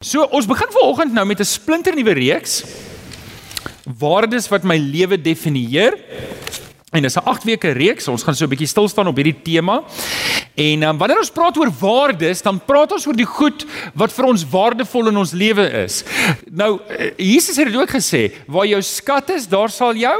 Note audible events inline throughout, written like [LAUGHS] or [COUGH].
So ons begin vanoggend nou met 'n splinternuwe reeks waardes wat my lewe definieer. En dis 'n 8 weke reeks. Ons gaan so 'n bietjie stil staan op hierdie tema. En um, wanneer ons praat oor waardes, dan praat ons oor die goed wat vir ons waardevol in ons lewe is. Nou eh, Jesus het dit ook gesê, waar jou skat is, daar sal jou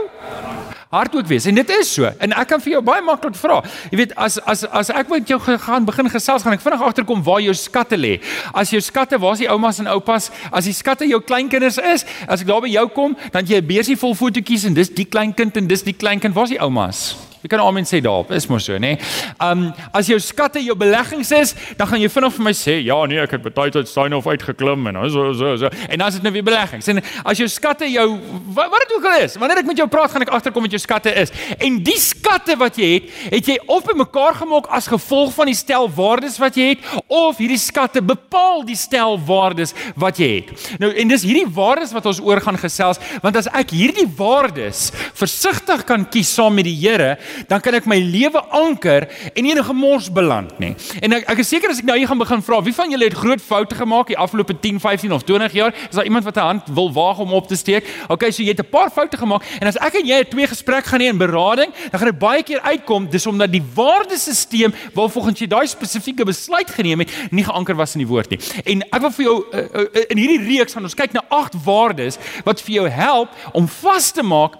hart ook wees. En dit is so. En ek kan vir jou baie maklik vra. Jy weet as as as ek met jou gaan begin gesels, gaan ek vinnig agterkom waar jou skatte lê. As jou skatte, waar is die oumas en oupas? As die skatte jou kleinkinders is, as ek daar by jou kom, dan jy 'n beursie vol fotootjies en dis die kleinkind en dis die kleinkind. Waar is die oumas? Jy kan almal sê daarop, is mos so, nê? Nee? Um as jou skatte jou beleggings is, dan gaan jy vinnig vir my sê, ja nee, ek het baie tyd staan of uitgeklim en so so so. En as dit nou weer beleggings. En as jou skatte jou wat, wat dit ook al is, wanneer ek met jou praat, gaan ek agterkom wat jou skatte is. En die skatte wat jy het, het jy of bymekaar gemaak as gevolg van die stel waardes wat jy het of hierdie skatte bepaal die stel waardes wat jy het. Nou en dis hierdie waardes wat ons oor gaan gesels, want as ek hierdie waardes versigtig kan kies saam met die Here, dan kan ek my lewe anker en nie in 'n gemors beland nie. En ek ek is seker as ek nou hier gaan begin vra, wie van julle het groot foute gemaak die afgelope 10, 15 of 20 jaar? Is daar iemand wat 'n hand wil waag om op te steek? Okay, so jy het 'n paar foute gemaak en as ek en jy 'n twee gesprek gaan hê in berading, dan gaan dit baie keer uitkom dis omdat die waardesisteem waarvolgens jy daai spesifieke besluit geneem het, nie geanker was in die woord nie. En ek wil vir jou uh, uh, in hierdie reeks gaan ons kyk na agt waardes wat vir jou help om vas te maak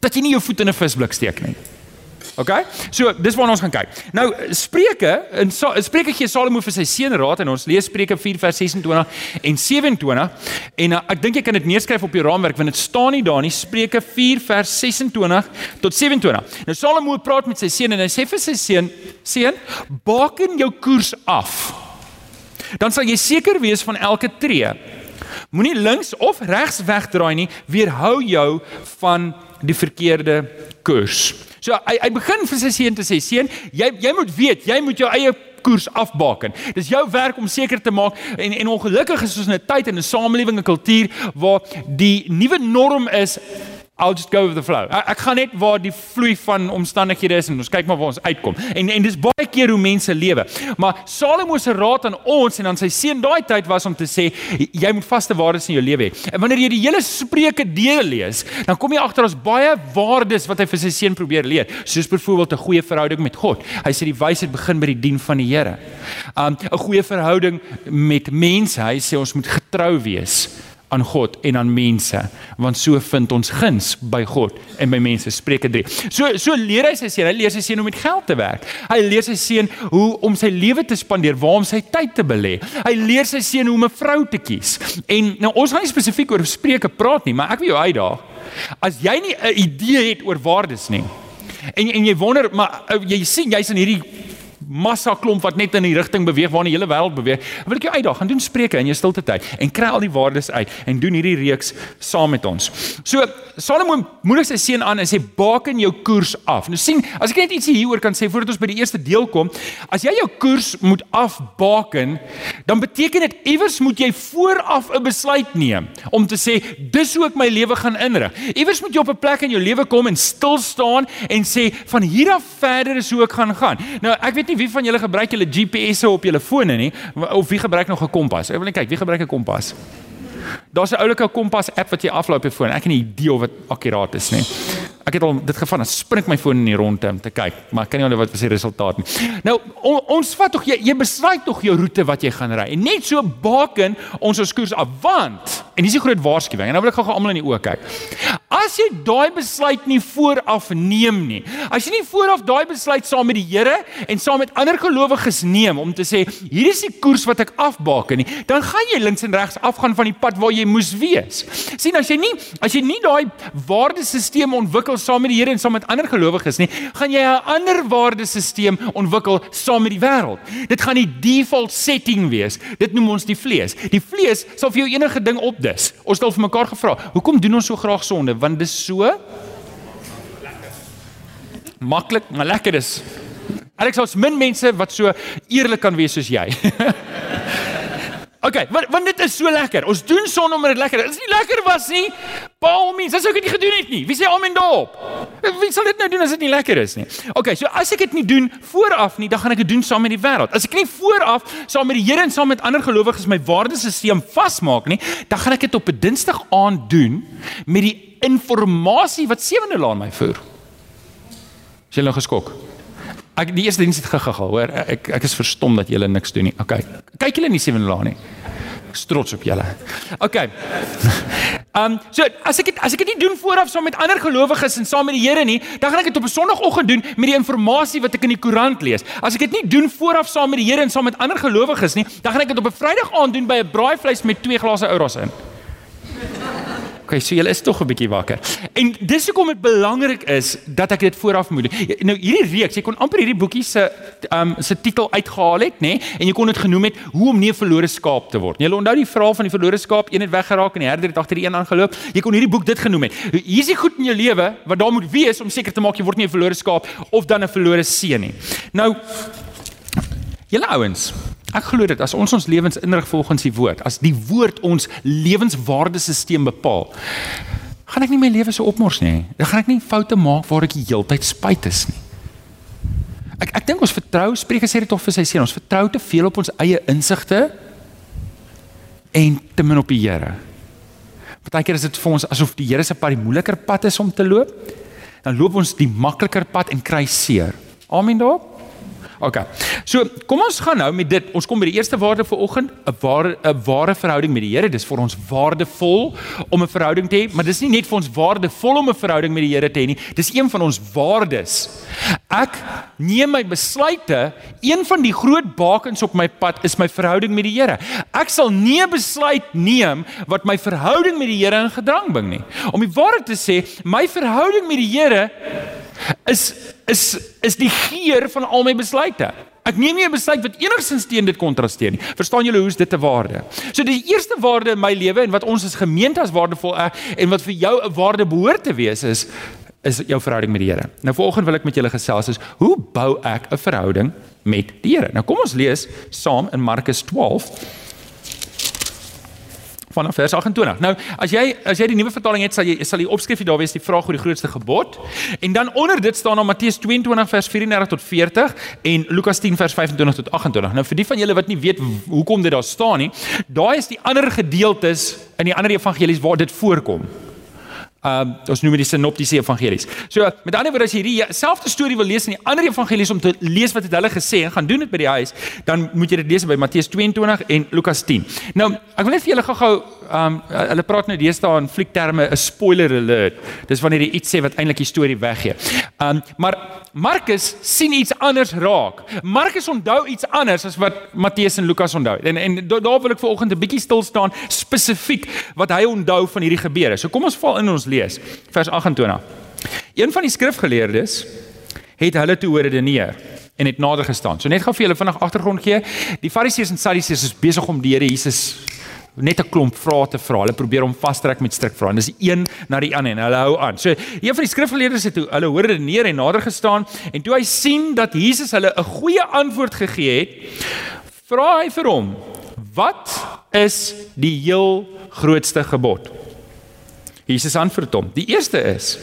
dat jy nie jou voet in 'n visblik steek nie. OK? So, dis waarna ons gaan kyk. Nou Spreuke in Spreuke gee Salomo vir sy seun raad en ons lees Spreuke 4 vers 26 en 27 en uh, ek dink jy kan dit neerskryf op jou raamwerk want dit staan nie daar nie Spreuke 4 vers 26 tot 27. Nou Salomo praat met sy seun en hy sê vir sy seun: "Seun, baken jou koers af. Dan sal jy seker wees van elke tree. Moenie links of regs wegdraai nie, weerhou jou van die verkeerde koers." So hy hy begin vir sy seun te sê: "Seun, jy jy moet weet, jy moet jou eie koers afbaken. Dis jou werk om seker te maak en en ongelukkig is ons in 'n tyd en 'n samelewing en kultuur waar die nuwe norm is I'll just go with the flow. Ek, ek gaan net waar die vloei van omstandighede is en ons kyk maar waar ons uitkom. En en dis baie keer hoe mense lewe. Maar Salomo se raad aan ons en aan sy seun daai tyd was om te sê jy moet vaste waardes in jou lewe hê. En wanneer jy die hele Spreuke deel lees, dan kom jy agter ons baie waardes wat hy vir sy seun probeer leer, soos byvoorbeeld 'n goeie verhouding met God. Hy sê die wysheid begin by die dien van die Here. Um 'n goeie verhouding met mense. Hy sê ons moet getrou wees aan God en aan mense want so vind ons guns by God en by mense Spreuke 3. So so leer hy sy seun, hy leer sy seun hoe met geld te werk. Hy leer sy seun hoe om sy lewe te spandeer, waar om sy tyd te belê. Hy leer sy seun hoe om 'n vrou te kies. En nou ons gaan nie spesifiek oor Spreuke praat nie, maar ek wil jou uitdaag. As jy nie 'n idee het oor waardes nie en en jy wonder maar jy sien jy's in hierdie massa klomp wat net in die rigting beweeg waarna die hele wêreld beweeg. Wil ek jou uitdaag, gaan doen spreuke in jou stilte tyd en kry al die waardes uit en doen hierdie reeks saam met ons. So Salomo moedig sy seun aan en sê baken jou koers af. Nou sien, as ek net ietsie hieroor kan sê voordat ons by die eerste deel kom, as jy jou koers moet afbaken, dan beteken dit iewers moet jy vooraf 'n besluit neem om te sê dis hoe ek my lewe gaan inrig. Iewers moet jy op 'n plek in jou lewe kom en stil staan en sê van hier af verder is hoe ek gaan gaan. Nou ek weet nie nie wie van julle gebruik julle GPS'e op julle fone nie of wie gebruik nog 'n kompas. Ek wil net kyk, wie gebruik 'n kompas? Daar's 'n oulike kompas app wat jy aflaai op jou foon. Ek het nie idee of dit akkuraat is nie. Ek het al dit gevang, dan spring my foon in die rondte om te kyk, maar ek kan nie onthou wat was die resultaat nie. Nou on, ons vat tog jy, jy besluit tog jou roete wat jy gaan ry. En net so baken ons ons koers af want en dis 'n groot waarskuwing. En nou wil ek gou-gou almal in die oë kyk. As jy daai besluit nie vooraf neem nie. As jy nie vooraf daai besluit saam met die Here en saam met ander gelowiges neem om te sê hier is die koers wat ek afbaken nie, dan gaan jy links en regs afgaan van die pad waar jy moes wees. sien as jy nie as jy nie daai waardesisteem ontwikkel ontwikkel saam met die Here en saam met ander gelowiges nie, gaan jy 'n ander waardesisteem ontwikkel saam met die wêreld. Dit gaan die default setting wees. Dit noem ons die vlees. Die vlees sal vir jou enige ding opdis. Ons al vir mekaar gevra, hoekom doen ons so graag sonde? Want dit is so lekker. Maklik, maar lekker is. Alex, ons min mense wat so eerlik kan wees soos jy. [LAUGHS] Okay, want want dit is so lekker. Ons doen son omdat dit lekker is. Dit is nie lekker was nie. Paul mens, as ek dit nie gedoen het nie. Wie sê amen daarop? Wie sal dit nou doen as dit nie lekker is nie? Okay, so as ek dit nie doen vooraf nie, dan gaan ek dit doen saam met die wêreld. As ek nie vooraf saam met die Here en saam met ander gelowiges my waardesisteem vasmaak nie, dan gaan ek dit op 'n Dinsdag aand doen met die inligting wat sewende laan my voer. Is jy nou geskok? Ek die eerste diens het gegaga, hoor. Ek ek is verstom dat julle niks doen nie. Okay. Kyk julle in die sewende laan nie trots op julle. OK. [LAUGHS] Ehm um, so as ek het, as ek dit nie doen vooraf saam met ander gelowiges en saam met die Here nie, dan gaan ek dit op 'n Sondagoggend doen met die inligting wat ek in die koerant lees. As ek dit nie doen vooraf saam met die Here en saam met ander gelowiges nie, dan gaan ek dit op 'n Vrydag aand doen by 'n braaivleis met twee glase ouros in. Okay, so julle is tog 'n bietjie wakker. En dis hoekom dit belangrik is dat ek dit vooraf moet. Nou hierdie reeks, jy kon amper hierdie boekie se um, se titel uitgehaal het, nê? Nee? En jy kon dit genoem het hoe om nie 'n verlore skaap te word. Jy onthou die verhaal van die verlore skaap, een het weggeraak en die herder het agter die een aangeloop. Jy kon hierdie boek dit genoem het. Hier is die goed in jou lewe wat daar moet wees om seker te maak jy word nie 'n verlore skaap of dan 'n verlore seun nie. Nou julle ouens, Ek glo dit as ons ons lewens inrig volgens die woord, as die woord ons lewenswaardesisteem bepaal, gaan ek nie my lewe so opmors nie. Dan gaan ek nie foute maak waar ek die heeltyd spyt is nie. Ek ek dink ons vertrou, Spreuke sê dit tog vir sy seun, ons vertrou te veel op ons eie insigte en te min op die Here. Partykeer is dit vir ons asof die Here se pad die moeiliker pad is om te loop. Dan loop ons die makliker pad en kry seer. Amen daarop. OK. So, kom ons gaan nou met dit. Ons kom by die eerste waarde vir oggend, 'n ware 'n ware verhouding met die Here. Dis vir ons waardevol om 'n verhouding te hê, maar dis nie net vir ons waardevol om 'n verhouding met die Here te hê nie. Dis een van ons waardes. Ek neem my besluite. Een van die groot bakens op my pad is my verhouding met die Here. Ek sal nie 'n besluit neem wat my verhouding met die Here in gedrang bring nie. Om die waarheid te sê, my verhouding met die Here is is is die geur van al my besluite. Ek neem nie 'n besluit wat enigsins teen dit kontrasteer nie. Verstaan julle hoe is dit 'n waarde? So die eerste waarde in my lewe en wat ons as gemeente as waardevol erg en wat vir jou 'n waarde behoort te wees is is jou verhouding met die Here. Nou volgende wil ek met julle gesels is hoe bou ek 'n verhouding met die Here? Nou kom ons lees saam in Markus 12 vanaf vers 28. Nou, as jy as jy die nuwe vertaling het, sal jy sal die opskrif daar wees die vraag oor die grootste gebod. En dan onder dit staan dan Matteus 22 vers 34 tot 40 en Lukas 10 vers 25 tot 28. Nou vir die van julle wat nie weet hoekom dit daar staan nie, daai is die ander gedeeltes in die ander evangelies waar dit voorkom. Ehm uh, ons noem dit die sinoptiese evangelies. So met ander woorde as jy hierdie selfde storie wil lees in die ander evangelies om te lees wat het hulle gesê en gaan doen dit by die huis, dan moet jy dit lees by Matteus 22 en Lukas 10. Nou, ek wil net vir julle gou-gou ehm um, hulle praat nou deesdae in fliekterme 'n spoiler alert. Dis wanneer jy iets sê wat eintlik die storie weggee. Ehm um, maar Markus sien iets anders raak. Markus onthou iets anders as wat Matteus en Lukas onthou. En en daar wil ek vanoggend 'n bietjie stil staan spesifiek wat hy onthou van hierdie gebeure. So kom ons val in ons lees. Vers 28. Een van die skrifgeleerdes het hulle toe redeneer en het nader gestaan. So net gou vir julle vinnig agtergrond gee. Die Fariseërs en Sadduseërs is besig om die Here Jesus net 'n klomp vrae te vra. Hulle probeer hom vastrek met strikvrae. Dis een na die ander en hulle hou aan. So een van die skrifgeleerdes het toe hulle hoor dit neer en nader gestaan en toe hy sien dat Jesus hulle 'n goeie antwoord gegee het, vra hy vir hom: "Wat is die heel grootste gebod?" Jesus antwoord hom: "Die eerste is: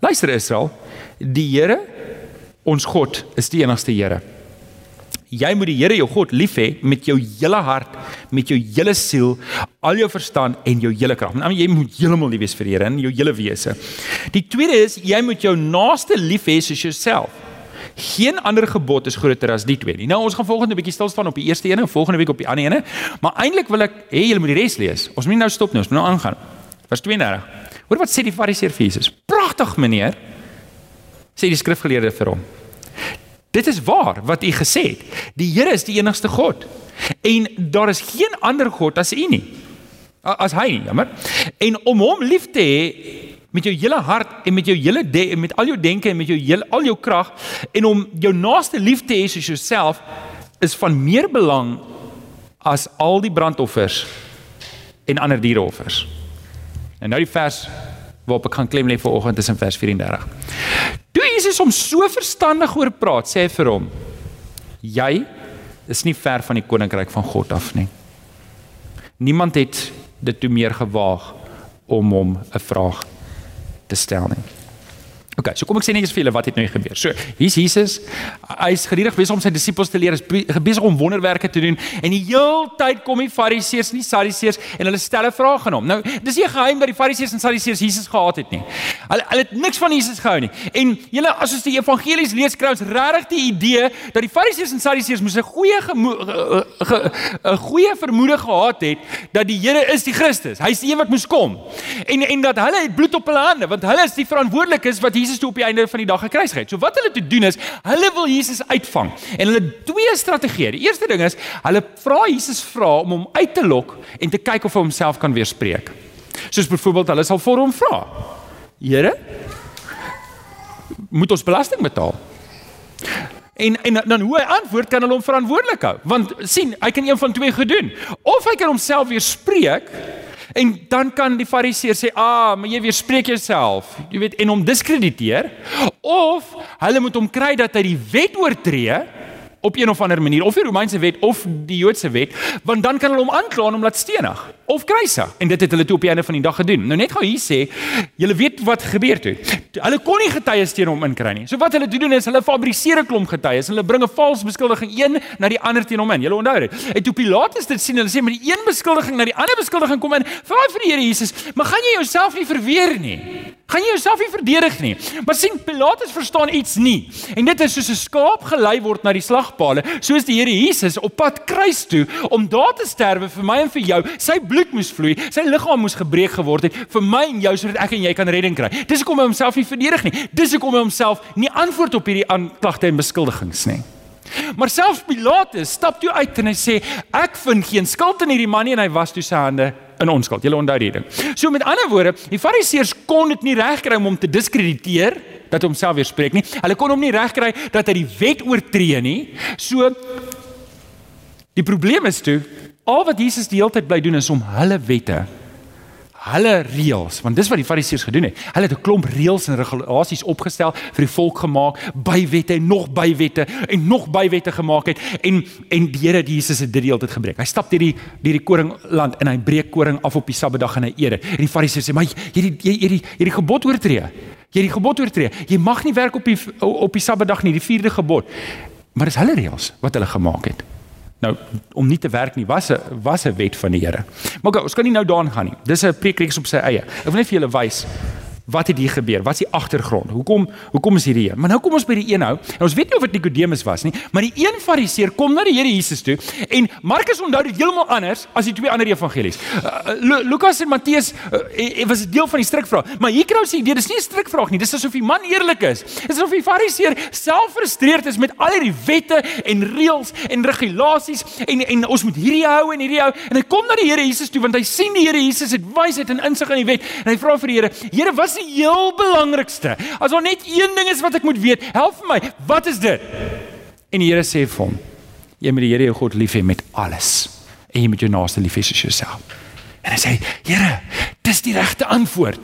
Luister Israel, die Here, ons God, is die enigste Here." Jy moet die Here jou God lief hê met jou hele hart, met jou hele siel, al jou verstand en jou hele krag. Nou jy moet heeltemal lief wees vir die Here in jou hele wese. Die tweede is jy moet jou naaste lief hê soos jouself. Geen ander gebod is groter as die twee nie. Nou ons gaan volgende bietjie stil staan op die eerste een en volgende week op die ander een, maar eintlik wil ek hê julle moet die res lees. Ons moet nie nou stop nie, ons moet nou aangaan. Vers 32. Hoor wat sê die Fariseer vir Jesus? Pragtig meneer. Sê die skrifgeleerde vir hom. Dit is waar wat u gesê het. Die Here is die enigste God. En daar is geen ander God as u nie. As hy nie, jammer. En om hom lief te hê met jou hele hart en met jou hele en met al jou denke en met jou hele al jou krag en om jou naaste lief te hê soos jouself is van meer belang as al die brandoffers en ander diereoffers. En nou die vers waarop ek gaan klem lê vir oggend is in vers 34. Toe Jesus hom so verstandig oor praat, sê hy vir hom: "Jy is nie ver van die koninkryk van God af nie." niemand het dit toe meer gewaag om hom 'n vraag te stel nie. OK, so kom ek sê net eens vir julle wat het nou gebeur. So, hier's Jesus. Hy's gedurig besig om sy disippels te leer, hy's besig om wonderwerke te doen en die heeltyd kom die Fariseërs en die Sadduseërs en hulle stel 'n vraag aan hom. Nou, dis nie geheim dat die Fariseërs en Sadduseërs Jesus gehaat het nie. Hulle hulle het niks van Jesus gehou nie. En julle as ons die evangelies lees, kry ons regtig die idee dat die Fariseërs en Sadduseërs moes 'n goeie 'n goeie vermoede gehad het dat die Here is die Christus. Hy's die een wat moes kom. En en dat hulle het bloed op hulle hande, want hulle is die verantwoordelikes wat Jesus toe op die einde van die dag gekruisig het. So wat hulle te doen is, hulle wil Jesus uitvang. En hulle twee strategieë. Die eerste ding is, hulle vra Jesus vra om hom uit te lok en te kyk of hy homself kan weerspreek. Soos byvoorbeeld hulle sal vir hom vra: "Here, moet ons belasting betaal?" En en dan hoe hy antwoord kan hulle hom verantwoordelik hou. Want sien, hy kan een van twee gedoen. Of hy kan homself weerspreek En dan kan die fariseer sê, "Ah, maar jy weerspreek jouself." Jy weet, en hom diskrediteer of hulle moet hom kry dat hy die wet oortree op een of ander manier of die Romeinse wet of die Joodse wet, want dan kan hulle hom aankla en hom laat stenig of kruisig. En dit het hulle toe op die einde van die dag gedoen. Nou net gou hier sê, julle weet wat gebeur toe. Hulle kon nie getuies teen hom inkry nie. So wat hulle doen is hulle fabriseer 'n klomp getuies. Hulle bring 'n vals beskuldiging een na die ander teen hom in. Julle onthou dit. En toe Pilatus dit sien, hulle sê met die een beskuldiging na die ander beskuldiging kom in, vra vir die Here Jesus, "Maar gaan jy jouself nie verweer nie?" Gaan jy jouself nie verdedig nie? Maar sien Pilatus verstaan iets nie. En dit is soos 'n skaap gelei word na die slagpale, soos die Here Jesus op pad kruis toe om daar te sterwe vir my en vir jou. Sy bloed moes vloei, sy liggaam moes gebreek geword het vir my en jou sodat ek en jy kan redding kry. Dis hoekom hy homself nie verdedig nie. Dis hoekom hy homself nie antwoord op hierdie aanklagte en beskuldigings nie. Maar selfs Pilatus stap toe uit en hy sê ek vind geen skuld in hierdie man nie en hy was toe sy hande in onskuld. Julle onthou dit. So met ander woorde, die Fariseërs kon dit nie regkry om hom te diskrediteer dat homself weerspreek nie. Hulle kon hom nie regkry dat hy die wet oortree nie. So die probleem is toe al wat Jesus die hele tyd bly doen is om hulle wette hulle reëls want dis wat die fariseërs gedoen het. Hulle het 'n klomp reëls en regulasies opgestel vir die volk gemaak, bywette en nog bywette en nog bywette gemaak het en en die Here Jesus het dit die hele tyd gebreek. Hy stap deur die deur die koringland en hy breek koring af op die Sabbatdag en hy eet dit. En die fariseërs sê, "Maar jy die jy die jy die gebod oortree. Jy die gebod oortree. Jy mag nie werk op die op die Sabbatdag nie, die vierde gebod." Maar dis hulle reëls wat hulle gemaak het. Nou om nie te werk nie was 'n was 'n wet van die Here. Maar okay, ons kan nie nou daaraan gaan nie. Dis 'n preekreeks op sy eie. Ek wil net vir julle wys wat het hier gebeur? Wat is die agtergrond? Hoekom hoekom is hierdie een? Maar nou kom ons by die een nou. En ons weet nie of dit Nikodemus was nie, maar die een Fariseer kom na die Here Jesus toe en Markus onthou dit heeltemal anders as die twee ander evangelies. Uh, Lukas en Matteus uh, was 'n deel van die strikvraag, maar hier kry ons idee dis nie 'n strikvraag nie, dis asof die man eerlik is. Dis asof die Fariseer self frustreerd is met al hierdie wette en reëls en regulasies en en ons moet hierdie hou en hierdie hou en hy kom na die Here Jesus toe want hy sien die Here Jesus het wysheid en insig in die wet en hy vra vir die Here, Here, wat is die heel belangrikste. As daar net een ding is wat ek moet weet, help vir my. Wat is dit? En die Here sê vir hom: Jy moet die Here jou God lief hê met alles en jy moet jou naaste lief hê soos jouself. En hy sê: "Here, dis die regte antwoord.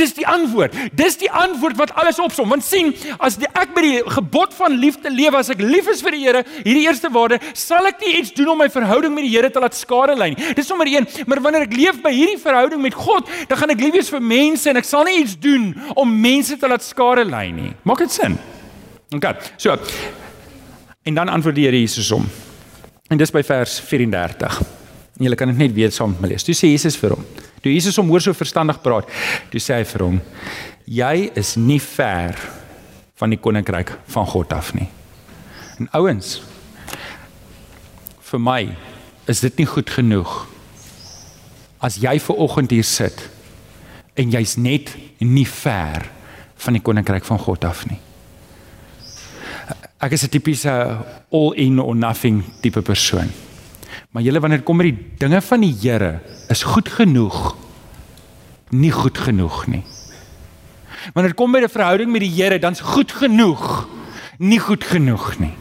Dis die antwoord. Dis die antwoord wat alles opsom. Want sien, as die, ek by die gebod van liefde lewe, as ek lief is vir die Here, hierdie eerste waarde, sal ek nie iets doen om my verhouding met die Here te laat skade lei nie. Dis sommer een, maar wanneer ek leef by hierdie verhouding met God, dan gaan ek lief wees vir mense en ek sal nie iets doen om mense te laat skade lei nie. Maak dit sin? OK. So. En dan antwoord die Here Jesus hom. En dis by vers 34. En julle kan dit net weer saam met my lees. Toe sê Jesus vir hom. Toe Jesus hom hoor so verstandig praat, toe sê hy vir hom: "Jy is nie ver van die koninkryk van God af nie." En ouens, vir my is dit nie goed genoeg as jy ver oggend hier sit en jy's net nie ver van die koninkryk van God af nie. Ek is 'n tipiese all in or nothing tipe persoon. Maar julle wanneer kom by die dinge van die Here is goed genoeg nie goed genoeg nie. Wanneer kom by die verhouding met die Here dan's goed genoeg nie goed genoeg nie.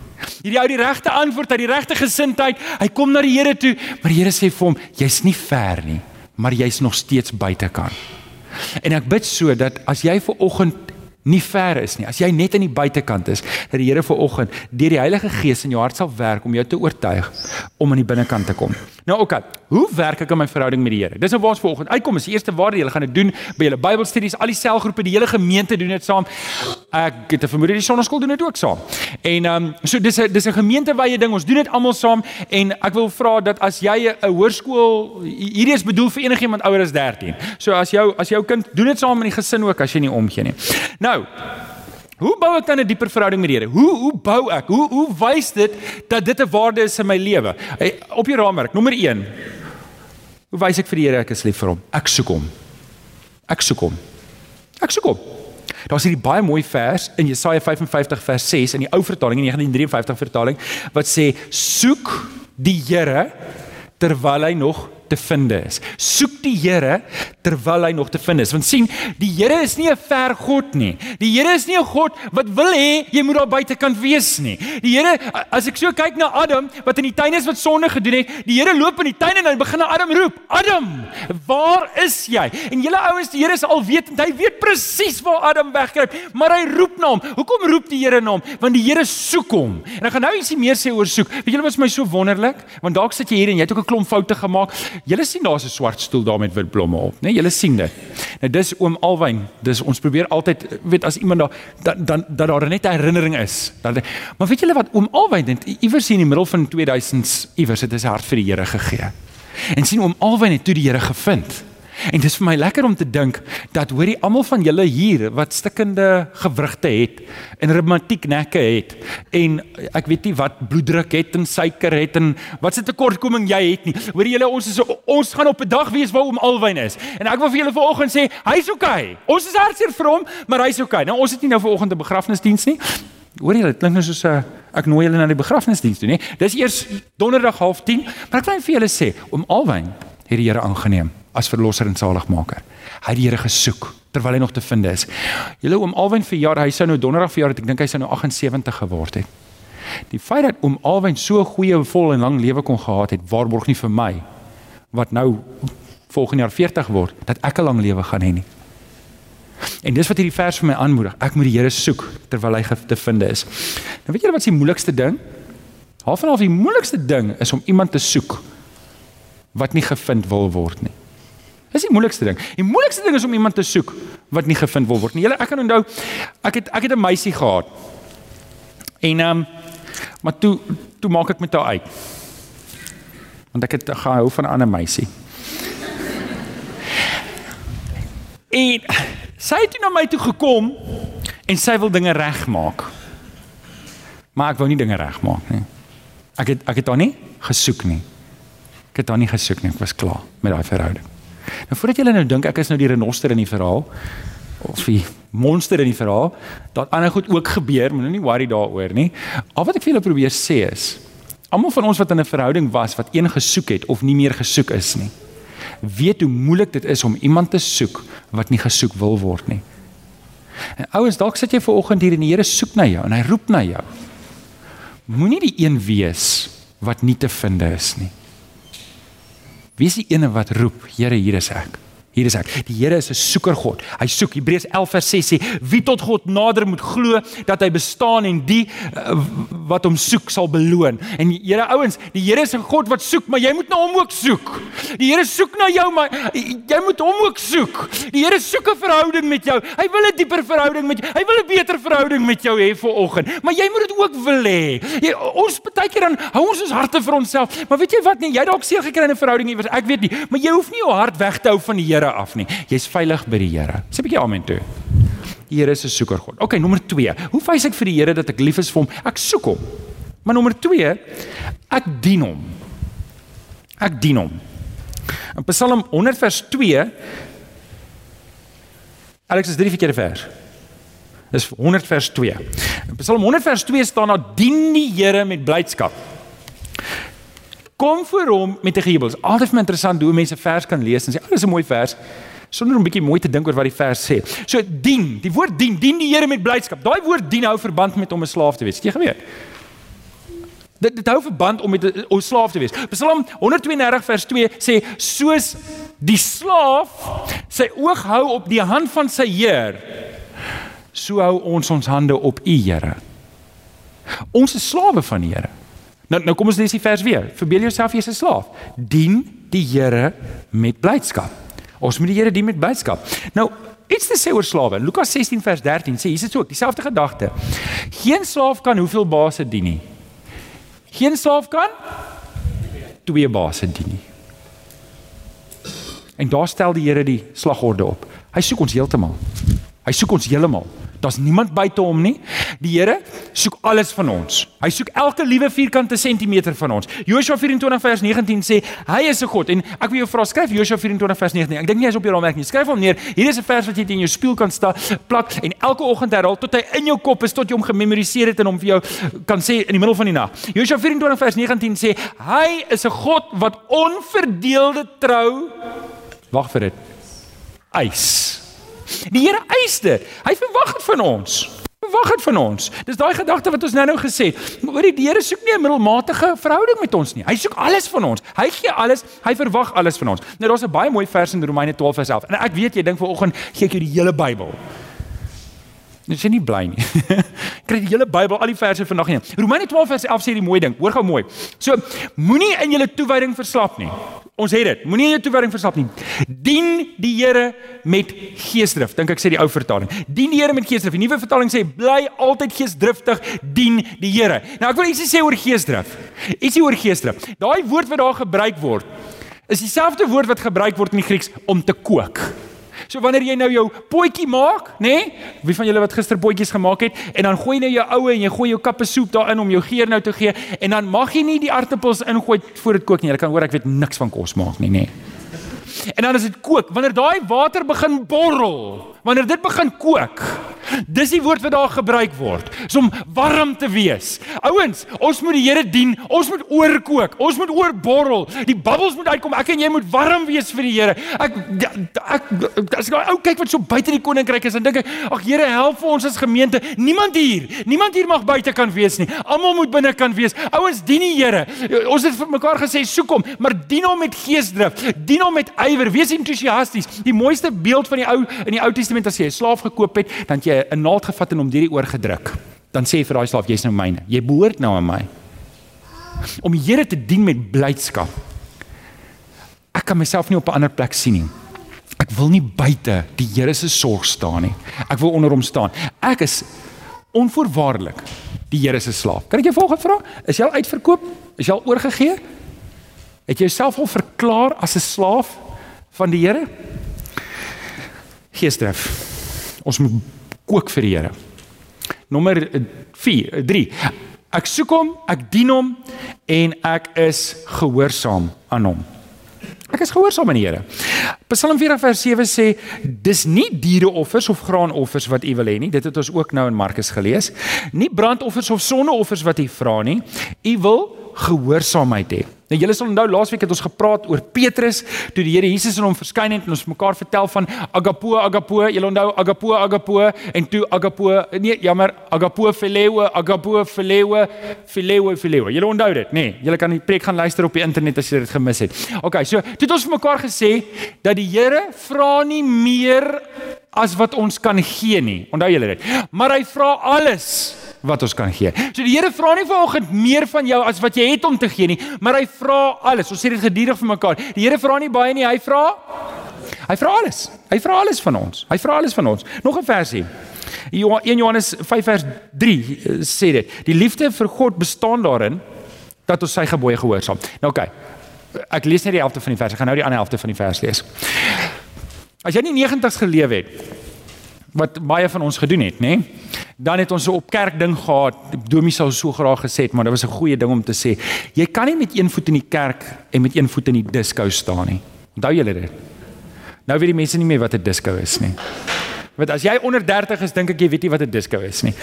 Hierdie ou die regte antwoord uit die regte gesindheid, hy kom na die Here toe, maar die Here sê vir hom, jy's nie ver nie, maar jy's nog steeds buitekant. En ek bid so dat as jy ver oggend nie ver is nie. As jy net aan die buitekant is, dat die Here vanoggend deur die Heilige Gees in jou hart sal werk om jou te oortuig om aan die binnekant te kom. Nou oké, okay. hoe werk ek aan my verhouding met die Here? Dis nou waar ons vanoggend uitkom. Is die eerste waar jy gaan dit doen by julle Bybelstudies, al die selgroepe, die hele gemeente doen dit saam. Ek het 'n vermoede die sonnaskool doen dit ook saam. En ehm um, so dis 'n dis 'n gemeentewye ding. Ons doen dit almal saam en ek wil vra dat as jy 'n hoërskool hierdie is bedoel vir enigiemand ouer as 13. So as jou as jou kind doen dit saam in die gesin ook as jy nie omgee nie. Nou Hoe bou ek dan 'n dieper verhouding met die Here? Hoe hoe bou ek? Hoe hoe wys dit dat dit 'n waarde is in my lewe? Op jou raamwerk, nommer 1. Hoe wys ek vir die Here ek is lief vir hom? Ek soek hom. Ek soek hom. Ek soek hom. Daar's hierdie baie mooi vers in Jesaja 55 vers 6 in die ou vertaling in 1953 vertaling wat sê soek die Here terwyl hy nog te vind is. Soek die Here terwyl hy nog te vind is. Want sien, die Here is nie 'n ver God nie. Die Here is nie 'n God wat wil hê jy moet daar buite kan wees nie. Die Here, as ek so kyk na Adam wat in die tuin is wat sonde gedoen het, die Here loop in die tuin en hy begin Adam roep. Adam, waar is jy? En julle ouens, die Here is alwetend. Hy weet presies waar Adam wegkruip, maar hy roep na hom. Hoekom roep die Here na hom? Want die Here soek hom. En ek gaan nou ietsie meer sê oor soek. Weet julle wat vir my so wonderlik? Want dalk sit jy hier en jy het ook 'n klomp foute gemaak. Julle sien daar's 'n swart stoel daar met wit blomme op, né? Nee, julle sien dit. Nou dis oom Alwyn. Dis ons probeer altyd weet as iemand daar dan dan dat daar net 'n herinnering is. Dat Maar weet julle wat oom Alwyn het iewers in die middel van 2000s iewers het hy sy hart vir die Here gegee. En sien oom Alwyn het toe die Here gevind. En dit is vir my lekker om te dink dat hoorie almal van julle hier wat stikkende gewrigte het en reumatiek nekke het en ek weet nie wat bloeddruk het en suiker het en wat se tekortkoming jy het nie. Hoorie julle ons is ons gaan op 'n dag wees waar oom Alwyn is. En ek wil vir julle vanoggend sê hy's okay. Ons is hartseer vir hom, maar hy's okay. Nou ons het nie nou vanoggend 'n begrafnisdiens nie. Hoor jy dit klink nou soos 'n ek nooi julle na die begrafnisdiens toe, nê? Dis eers donderdag 0.30, maar ek wil vir julle sê, oom Alwyn het die Here aangeneem as verlosser en saligmaker. Hy het die Here gesoek terwyl hy nog te vind is. Julle oom Alwyn vir jaar, hy sou nou donderdag vir jaar het ek dink hy sou nou 78 geword het. Die feit dat oom Alwyn so 'n goeie vol en lang lewe kon gehad het, waarborg nie vir my wat nou volgende jaar 40 word dat ek 'n lang lewe gaan hê nie. En dis wat hierdie vers vir my aanmoedig. Ek moet die Here soek terwyl hy te vind is. Nou weet julle wat is die moeilikste ding? Half en half die moeilikste ding is om iemand te soek wat nie gevind wil word nie. Dis die moeilikste ding. Die moeilikste ding is om iemand te soek wat nie gevind wil word nie. Julle ek kan onthou ek het ek het 'n meisie gehad. En ehm um, maar toe toe maak ek met haar uit. Want ek het gehou van 'n ander meisie. [LAUGHS] En sy het toe na my toe gekom en sy wil dinge regmaak. Maar ek wou nie dinge regmaak nie. Ek het ek het haar nie gesoek nie. Ek het haar nie gesoek nie. Ek was klaar met daai verhouding. Nou voordat julle nou dink ek is nou die renoster in die verhaal of die monster in die verhaal, dat ander goed ook gebeur, moet nou worry daaroor nie. Al wat ek vir julle probeer sê is, almal van ons wat in 'n verhouding was wat een gesoek het of nie meer gesoek is nie, weet hoe moeilik dit is om iemand te soek wat nie gesoek wil word nie. En ouens, dalk sit jy ver oggend hier en die Here soek na jou en hy roep na jou. Moenie die een wees wat nie te vind is nie. Wie is die ene wat roep, Here, hier is ek? Hier is ek. Die Here is 'n soeker God. Hy soek. Hebreërs 11 vers 6 sê: "Wie tot God nader moet glo dat hy bestaan en die uh, wat hom soek sal beloon." En Here ouens, die Here is 'n God wat soek, maar jy moet na hom ook soek. Die Here soek na jou, maar jy moet hom ook soek. Die Here soek 'n verhouding met jou. Hy wil 'n dieper verhouding met jou. Hy wil 'n beter verhouding met jou hê vir oggend. Maar jy moet dit ook wil hê. Jy ons baie keer dan hou ons ons harte vir onsself. Maar weet jy wat nie? Jy dalk seer gekry in 'n verhouding iewers. Ek weet nie, maar jy hoef nie jou hart weg te hou van die Here Here af nie. Jy's veilig by die Here. Sê 'n bietjie amen toe. Die Here is 'n soeker God. OK, nommer 2. Hoe wys ek vir die Here dat ek lief is vir hom? Ek soek hom. Maar nommer 2, ek dien hom. Ek dien hom. In Psalm 100 vers 2 Alex is dit die verkeerde vers. Dis 100 vers 2. In Psalm 100 vers 2 staan daar dien die Here met blydskap kom voor hom met 'n gejubel. Altyd vir my interessant hoe mense vers kan lees en sê, "Ag, dis 'n mooi vers." Sonder om bietjie mooi te dink oor wat die vers sê. So dien, die woord dien, dien die Here met blydskap. Daai woord dien hou verband met om 'n slaaf te wees. Het jy geweet? Dit dit hou verband om met 'n slaaf te wees. Psalm 132 vers 2 sê soos die slaaf sy oog hou op die hand van sy Heer, so hou ons ons hande op U, Here. Ons is slawe van die Here. Nou nou kom ons lees die vers weer. Verbeel jouself jy's 'n slaaf. Dien die Here met blydskap. Ons moet die Here dien met blydskap. Nou Iets te sê oor slawe. Lukas 16 vers 13 sê hier is dit ook dieselfde gedagte. Geen slaaf kan hoeveel baase dien nie. Geen slaaf kan twee baase dien nie. En daar stel die Here die slagorde op. Hy soek ons heeltemal. Hy soek ons heeltemal. Daar's niemand buite hom nie. Die Here soek alles van ons. Hy soek elke liewe vierkante sentimeter van ons. Joshua 24 vers 19 sê hy is 'n God en ek wil jou vra skryf Joshua 24 vers 19. Ek dink nie hy's op jou raamwerk nie. Skryf hom neer. Hier is 'n vers wat jy in jou spieël kan sta plak en elke oggend herhaal tot hy in jou kop is tot jy hom gememoriseer het en hom vir jou kan sê in die middel van die nag. Joshua 24 vers 19 sê hy is 'n God wat onverdeelde trou Wag vir dit. Eis. Die Here eis dit. Hy verwag dit van ons. Verwag dit van ons. Dis daai gedagte wat ons nou-nou gesê het. Oor die Here soek nie 'n middelmatige verhouding met ons nie. Hy soek alles van ons. Hy gee alles. Hy verwag alles van ons. Nou daar's 'n baie mooi vers in Romeine 12 vers 11. En ek weet jy dink vanoggend gee ek jou die hele Bybel. Jy is nie bly nie. [LAUGHS] Kry die hele Bybel, al die verse vandag nie. Romeine 12 vers 11 sê die mooi ding. Hoor gou mooi. So, moenie in julle toewyding verslap nie. Ons het dit. Moenie jou toewyding verslap nie. Dien die Here met geesdrif. Dink ek sê die ou vertaling. Dien die Here met geesdrif. Die nuwe vertaling sê bly altyd geesdriftig dien die Here. Nou ek wil ietsie sê oor geesdrif. Ietsie oor geesdrif. Daai woord wat daar gebruik word is dieselfde woord wat gebruik word in die Grieks om te kook. So wanneer jy nou jou potjie maak, nê? Nee? Wie van julle wat gister potjies gemaak het en dan gooi jy nou jou oue en jy gooi jou kappe soep daarin om jou geur nou te gee en dan mag jy nie die aartappels ingooi voor dit kook nie. Jy kan hoor ek weet niks van kos maak nie, nê. Nee. En dan as dit kook, wanneer daai water begin borrel, wanneer dit begin kook, Dis die woord wat daar gebruik word, is om warm te wees. Ouens, ons moet die Here dien. Ons moet oorkook. Ons moet oorborrel. Die bubbels moet uitkom. Ek en jy moet warm wees vir die Here. Ek ek as ek ou kyk wat so buite die koninkryk is, dan dink ek, ag Here, help vir ons as gemeente. Niemand hier, niemand hier mag buite kan wees nie. Almal moet binne kan wees. Ouens, dien die Here. Ons het vir mekaar gesê, soek hom, maar dien hom met geesdrif. Dien hom met ywer. Wees entoesiasties. Die mooiste beeld van die ou in die Ou Testament as jy 'n slaaf gekoop het, dan jy 'n naald gevat en hom deur die oor gedruk. Dan sê hy vir daai slaaf, jy's nou myne. Jy behoort nou aan my. [LAUGHS] Om die Here te dien met blydskap. Ek kan myself nie op 'n ander plek sien nie. Ek wil nie buite die Here se sorg staan nie. Ek wil onder hom staan. Ek is onvoorwaardelik die Here se slaaf. Kan ek jou volgende vra? Is jy al uitverkoop? Is jy al oorgegee? Het jy jouself al verklaar as 'n slaaf van die Here? Geesdrif. Ons moet kook vir die Here. Nommer 4, 3. Ek soek hom, ek dien hom en ek is gehoorsaam aan hom. Ek is gehoorsaam aan die Here. Psalm 40 vers 7 sê dis nie diereoffers of graanoffers wat u wil hê nie. Dit het ons ook nou in Markus gelees. Nie brandoffers of sondeoffers wat u vra nie. U wil gehoorsaamheid hê. Nou julle sal onthou laasweek het ons gepraat oor Petrus toe die Here Jesus aan hom verskyn het en ons mekaar vertel van agapo agapo. Julle onthou agapo agapo en toe agapo nee jammer agapo phileo agapo phileo phileo phileo. Julle onthou dit nê? Nee, julle kan die preek gaan luister op die internet as jy dit gemis het. OK, so toe het ons vir mekaar gesê dat die Here vra nie meer as wat ons kan gee nie. Onthou julle dit? Maar hy vra alles wat ons kan gee. So die Here vra nie vanoggend meer van jou as wat jy het om te gee nie, maar hy vra alles. Ons sê dit gedurig vir mekaar. Die Here vra nie baie nie, hy vra hy vra alles. Hy vra alles van ons. Hy vra alles van ons. Nog 'n versie. 1 Johannes 5 vers 3 eh, sê dit. Die liefde vir God bestaan daarin dat ons sy gebooie gehoorsaam. Nou. Okay. Ek lees net die helfte van die vers. Ek gaan nou die ander helfte van die vers lees. As jy nie 90's geleef het wat baie van ons gedoen het, nê? Dan het ons so op kerk ding gehad. Domie sou so graag gesê het, maar dit was 'n goeie ding om te sê. Jy kan nie met een voet in die kerk en met een voet in die disko staan nie. Onthou julle dit? Nou weet die mense nie meer wat 'n disko is nie. Want as jy onder 30 is, dink ek jy weet nie wat 'n disko is nie.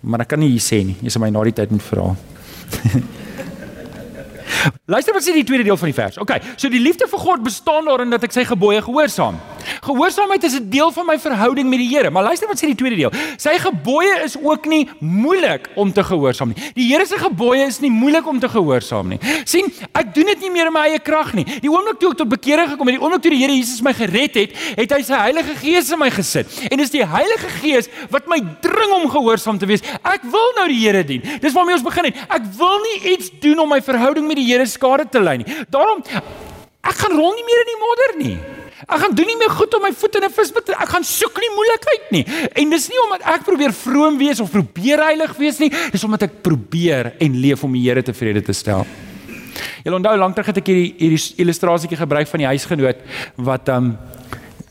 Maar ek kan nie hier sê nie. Jy sal my na die tyd moet vra. [LAUGHS] Luister wat sê die tweede deel van die vers. OK, so die liefde vir God bestaan daarin dat ek sy gebooie gehoorsaam. Gehoorsaamheid is 'n deel van my verhouding met die Here. Maar luister wat sê die tweede deel. Sy gebooie is ook nie moeilik om te gehoorsaam nie. Die Here se gebooie is nie moeilik om te gehoorsaam nie. sien, ek doen dit nie meer in my eie krag nie. Die oomblik toe ek tot bekering gekom het, die oomblik toe die Here Jesus my gered het, het hy sy Heilige Gees in my gesit. En dis die Heilige Gees wat my dring om gehoorsaam te wees. Ek wil nou die Here dien. Dis waarmee ons begin het. Ek wil nie iets doen om my verhouding met die Here skade te lei nie. Daarom ek gaan rol nie meer in die modder nie. Ek gaan doen nie meer goed om my voet in 'n visbit. Ek gaan soek nie moeilikheid nie. En dis nie omdat ek probeer vroom wees of probeer heilig wees nie, dis omdat ek probeer en leef om die Here tevrede te stel. Julle onthou lank terug het ek hierdie hierdie illustrasietjie gebruik van die huisgenoot wat um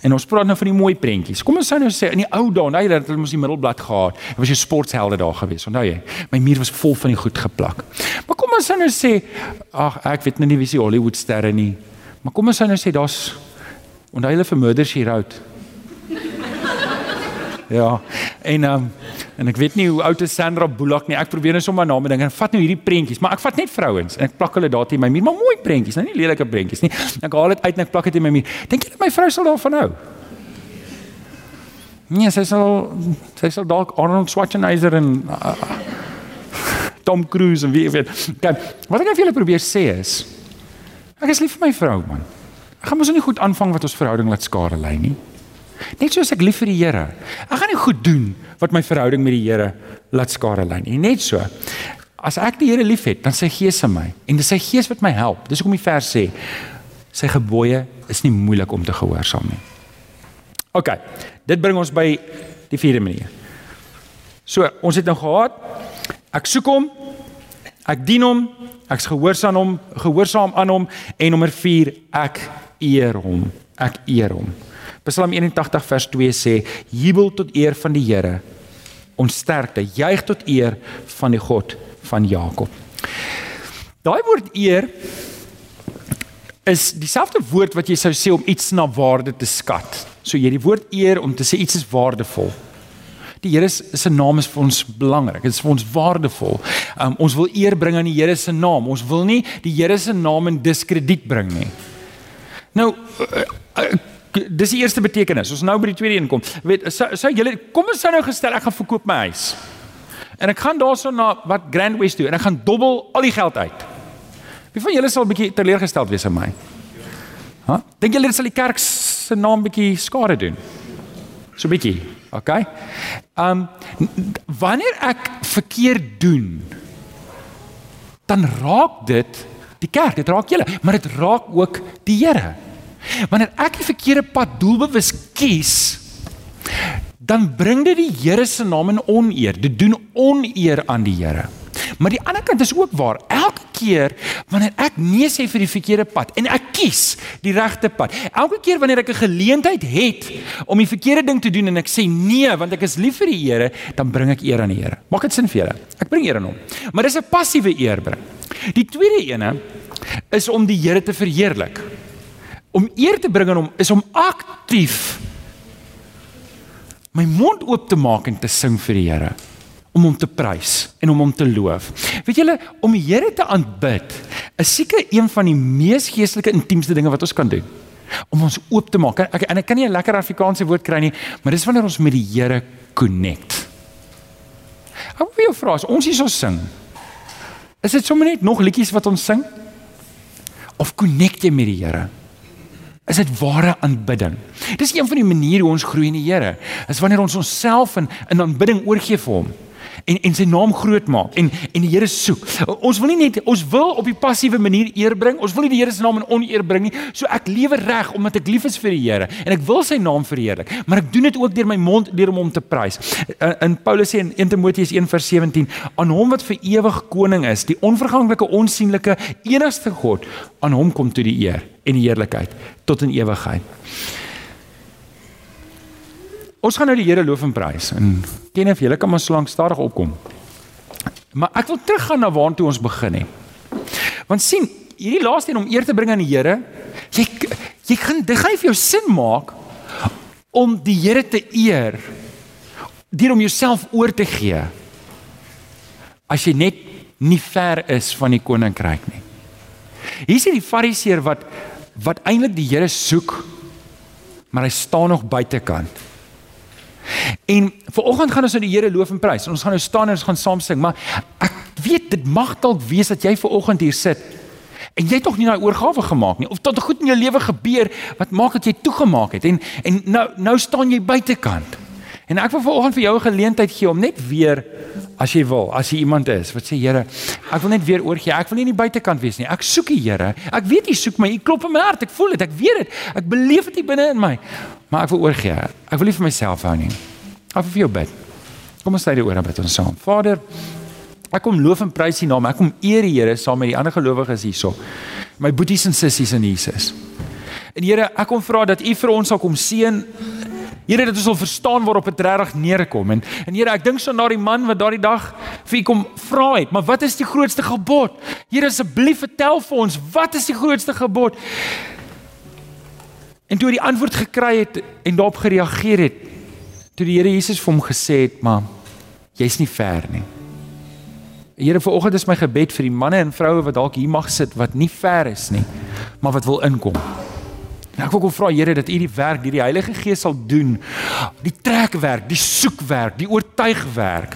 en ons praat nou van die mooi prentjies. Kom ons sê nou sê in die ou dae, nou jy het hulle mos die middelblad gehad. Dit was jou sporthelde daar gewees. Onthou jy? My muur was vol van die goed geplak. Maar kom ons sê nou sê ag ek weet nou nie wie se Hollywood sterre nie. Maar kom ons sê nou sê daar's Onthou hulle vir Murder She Wrote. Ja. En ehm um, en ek weet nie hoe oud is Sandra Bullock nie. Ek probeer net sommer name dink en vat nou hierdie prentjies, maar ek vat net vrouens en ek plak hulle daar teen my muur, maar mooi prentjies, nou nie lelike prentjies nie. Ek haal dit uit en ek plak dit teen my muur. Dink julle my vrou sal daarvan hou? Nee, sy sal sy sal dalk Arnold Schwarzenegger en uh, Tom Cruise en wie weet. Kyk, wat ek net vir julle probeer sê is ek is lief vir my vrou man. Ek gaan mos nie goed aanvang wat ons verhouding laat skade lei nie. Net soos ek lief vir die Here. Ek gaan nie goed doen wat my verhouding met die Here laat skade lei nie. Net so. As ek die Here liefhet, dan sy Gees in my en dis sy Gees wat my help. Dis hoekom die vers sê sy gebooie is nie moeilik om te gehoorsaam nie. OK. Dit bring ons by die vierde manier. So, ons het nou gehad ek soek hom, ek dien hom, ek's gehoorsaam aan hom, gehoorsaam aan hom en nommer 4 ek eer hom. Ek eer hom. Psalm 81 vers 2 sê: "Jubel tot eer van die Here. Ons sterkte, juig tot eer van die God van Jakob." Daai woord eer is dieselfde woord wat jy sou sê om iets na waarde te skat. So jy die woord eer om te sê iets is waardevol. Die Here se naam is vir ons belangrik. Dit is vir ons waardevol. Um, ons wil eer bring aan die Here se naam. Ons wil nie die Here se naam in diskrediet bring nie. Nou uh, uh, dis die eerste betekenis. Ons nou by die tweede een kom. Weet sou sou julle kom ons sou nou gestel ek gaan verkoop my huis. En ek gaan daarson na wat Grand West toe en ek gaan dobbel al die geld uit. Wie van julle sal 'n bietjie teleurgesteld wees aan my? Ha? Dink julle dit sal die kerk se naam bietjie skade doen? So bietjie, okay? Um wanneer ek verkeerd doen, dan raak dit die kerk, dit raak julle, maar dit raak ook die Here. Wanneer ek die verkeerde pad doelbewus kies, dan bring dit die Here se naam in oneer. Dit doen oneer aan die Here. Maar die ander kant is ook waar. Elke keer wanneer ek nee sê vir die verkeerde pad en ek kies die regte pad. Elke keer wanneer ek 'n geleentheid het om die verkeerde ding te doen en ek sê nee want ek is lief vir die Here, dan bring ek eer aan die Here. Maak dit sin vir julle? Ek bring eer aan hom. Maar dis 'n passiewe eer bring. Die tweede ene is om die Here te verheerlik. Om eer te bring aan hom is om aktief my mond oop te maak en te sing vir die Here om hom te prys en om hom te loof. Weet julle, om die Here te aanbid is seker een van die mees geestelike intiemste dinge wat ons kan doen. Om ons oop te maak. Ek en ek kan nie 'n lekker Afrikaanse woord kry nie, maar dis wanneer ons met die Here connect. Wil jou vra, as ons hierso sing, is dit sommer net nog liedjies wat ons sing? Of connect jy met die Here? Is dit ware aanbidding? Dis een van die maniere hoe ons groei in die Here. Is wanneer ons onsself in in aanbidding oorgee vir hom en en sy naam groot maak en en die Here soek. Ons wil nie net ons wil op die passiewe manier eer bring. Ons wil nie die Here se naam in oneer bring nie. So ek lewe reg omdat ek lief is vir die Here en ek wil sy naam verheerlik. Maar ek doen dit ook deur my mond deur om hom te prys. In, in Paulus sê in 1 Timoteus 1:17 aan hom wat vir ewig koning is, die onverganklike, onsigbare, enigste God, aan hom kom toe die eer en die heerlikheid tot in ewigheid. Ons gaan nou die Here loof en prys en ken of julle kan maar so lank stadig opkom. Maar ek wil teruggaan na waartoe ons begin het. Want sien, hierdie laaste een om eer te bring aan die Here, jy jy gaan dit gaan vir jou sin maak om die Here te eer deur om jouself oor te gee. As jy net nie ver is van die koninkryk nie. Hier is die fariseer wat wat eintlik die Here soek maar hy staan nog buitekant. En vanoggend gaan ons nou die Here loof en prys. Ons gaan nou staan en ons gaan saam sing, maar ek weet dit mag dalk wees dat jy vanoggend hier sit en jy het nog nie daai oorgawe gemaak nie of tot goed in jou lewe gebeur wat maak dat jy toegemaak het en en nou nou staan jy buitekant. En ek wil vanoggend vir jou 'n geleentheid gee om net weer as jy wil, as jy iemand is wat sê Here, ek wil net weer oorgee. Ek wil nie in die buitekant wees nie. Ek soek U Here. Ek weet U soek my. U klop in my hart. Ek voel dit. Ek weet dit. Ek beleef dit binne in my. Maar ek wil oorgee. Ek wil nie vir myself hou nie. Ek wil vir jou bid. Kom ons sê dit oor met ons saam. Vader, ek kom loof en prys U naam. Ek kom eer die Here saam met die ander gelowiges hierso. My boeties en sissies in Jesus. En Here, ek kom vra dat U vir ons sal kom seën Here dat ons sal verstaan waarop dit regtig neerkom en en Here ek dink so na die man wat daardie dag vir U kom vra het, maar wat is die grootste gebod? Here asseblief vertel vir ons, wat is die grootste gebod? En toe hy die antwoord gekry het en daarop gereageer het, toe die Here Jesus vir hom gesê het, "Maar jy's nie ver nie." Here vanoggend is my gebed vir die manne en vroue wat dalk hier mag sit wat nie ver is nie, maar wat wil inkom. En ek wil kom vra Here dat U die werk deur die Heilige Gees sal doen. Die trekwerk, die soekwerk, die oortuigwerk,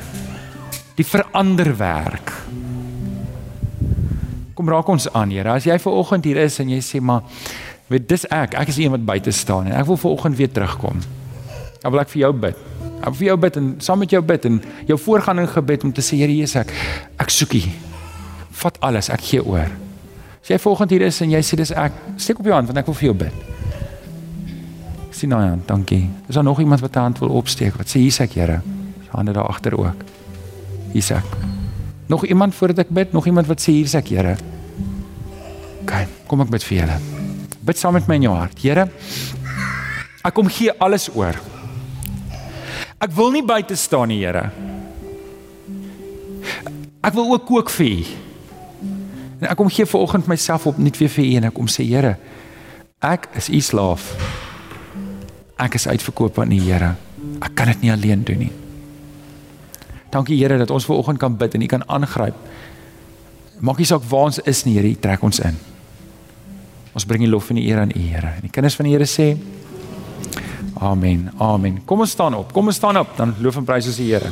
die veranderwerk. Kom raak ons aan, Here. As jy ver oggend hier is en jy sê maar weet dis ek, ek is die een wat buite staan en ek wil ver oggend weer terugkom. Dan wil ek vir jou bid. Ek wil vir jou bid en saam met jou bid en jou voorgaan in gebed om te sê Here Jesus, ek ek soek U. Vat alles, ek gee oor. As jy volgende hier is en jy sê dis ek, steek op jou hand want ek wil vir jou bid. Sien nou aan, dankie. Is daar nog iemand wat 'n hand wil opsteek? Wat sê hier's ek, Here? Hande daar agter ook. Hier's ek. Nog iemand voordat ek bid? Nog iemand wat sê hier's ek, Here? OK, kom ek bid vir julle. Bid saam met my in jou hart. Here, ek kom gee alles oor. Ek wil nie buite staan nie, Here. Ek wil ook kook vir U. En ek kom gee ver oggend myself op net weer vir U en ek kom sê Here, ek is U slaaf. Ek is uitverkoop aan U Here. Ek kan dit nie alleen doen nie. Dankie Here dat ons ver oggend kan bid en U kan aangryp. Maak nie saak waar ons is nie, Here, U trek ons in. Ons bring die lof en die eer aan U Here. En die kinders van die Here sê Amen. Amen. Kom ons staan op. Kom ons staan op, dan loof en prys ons die Here.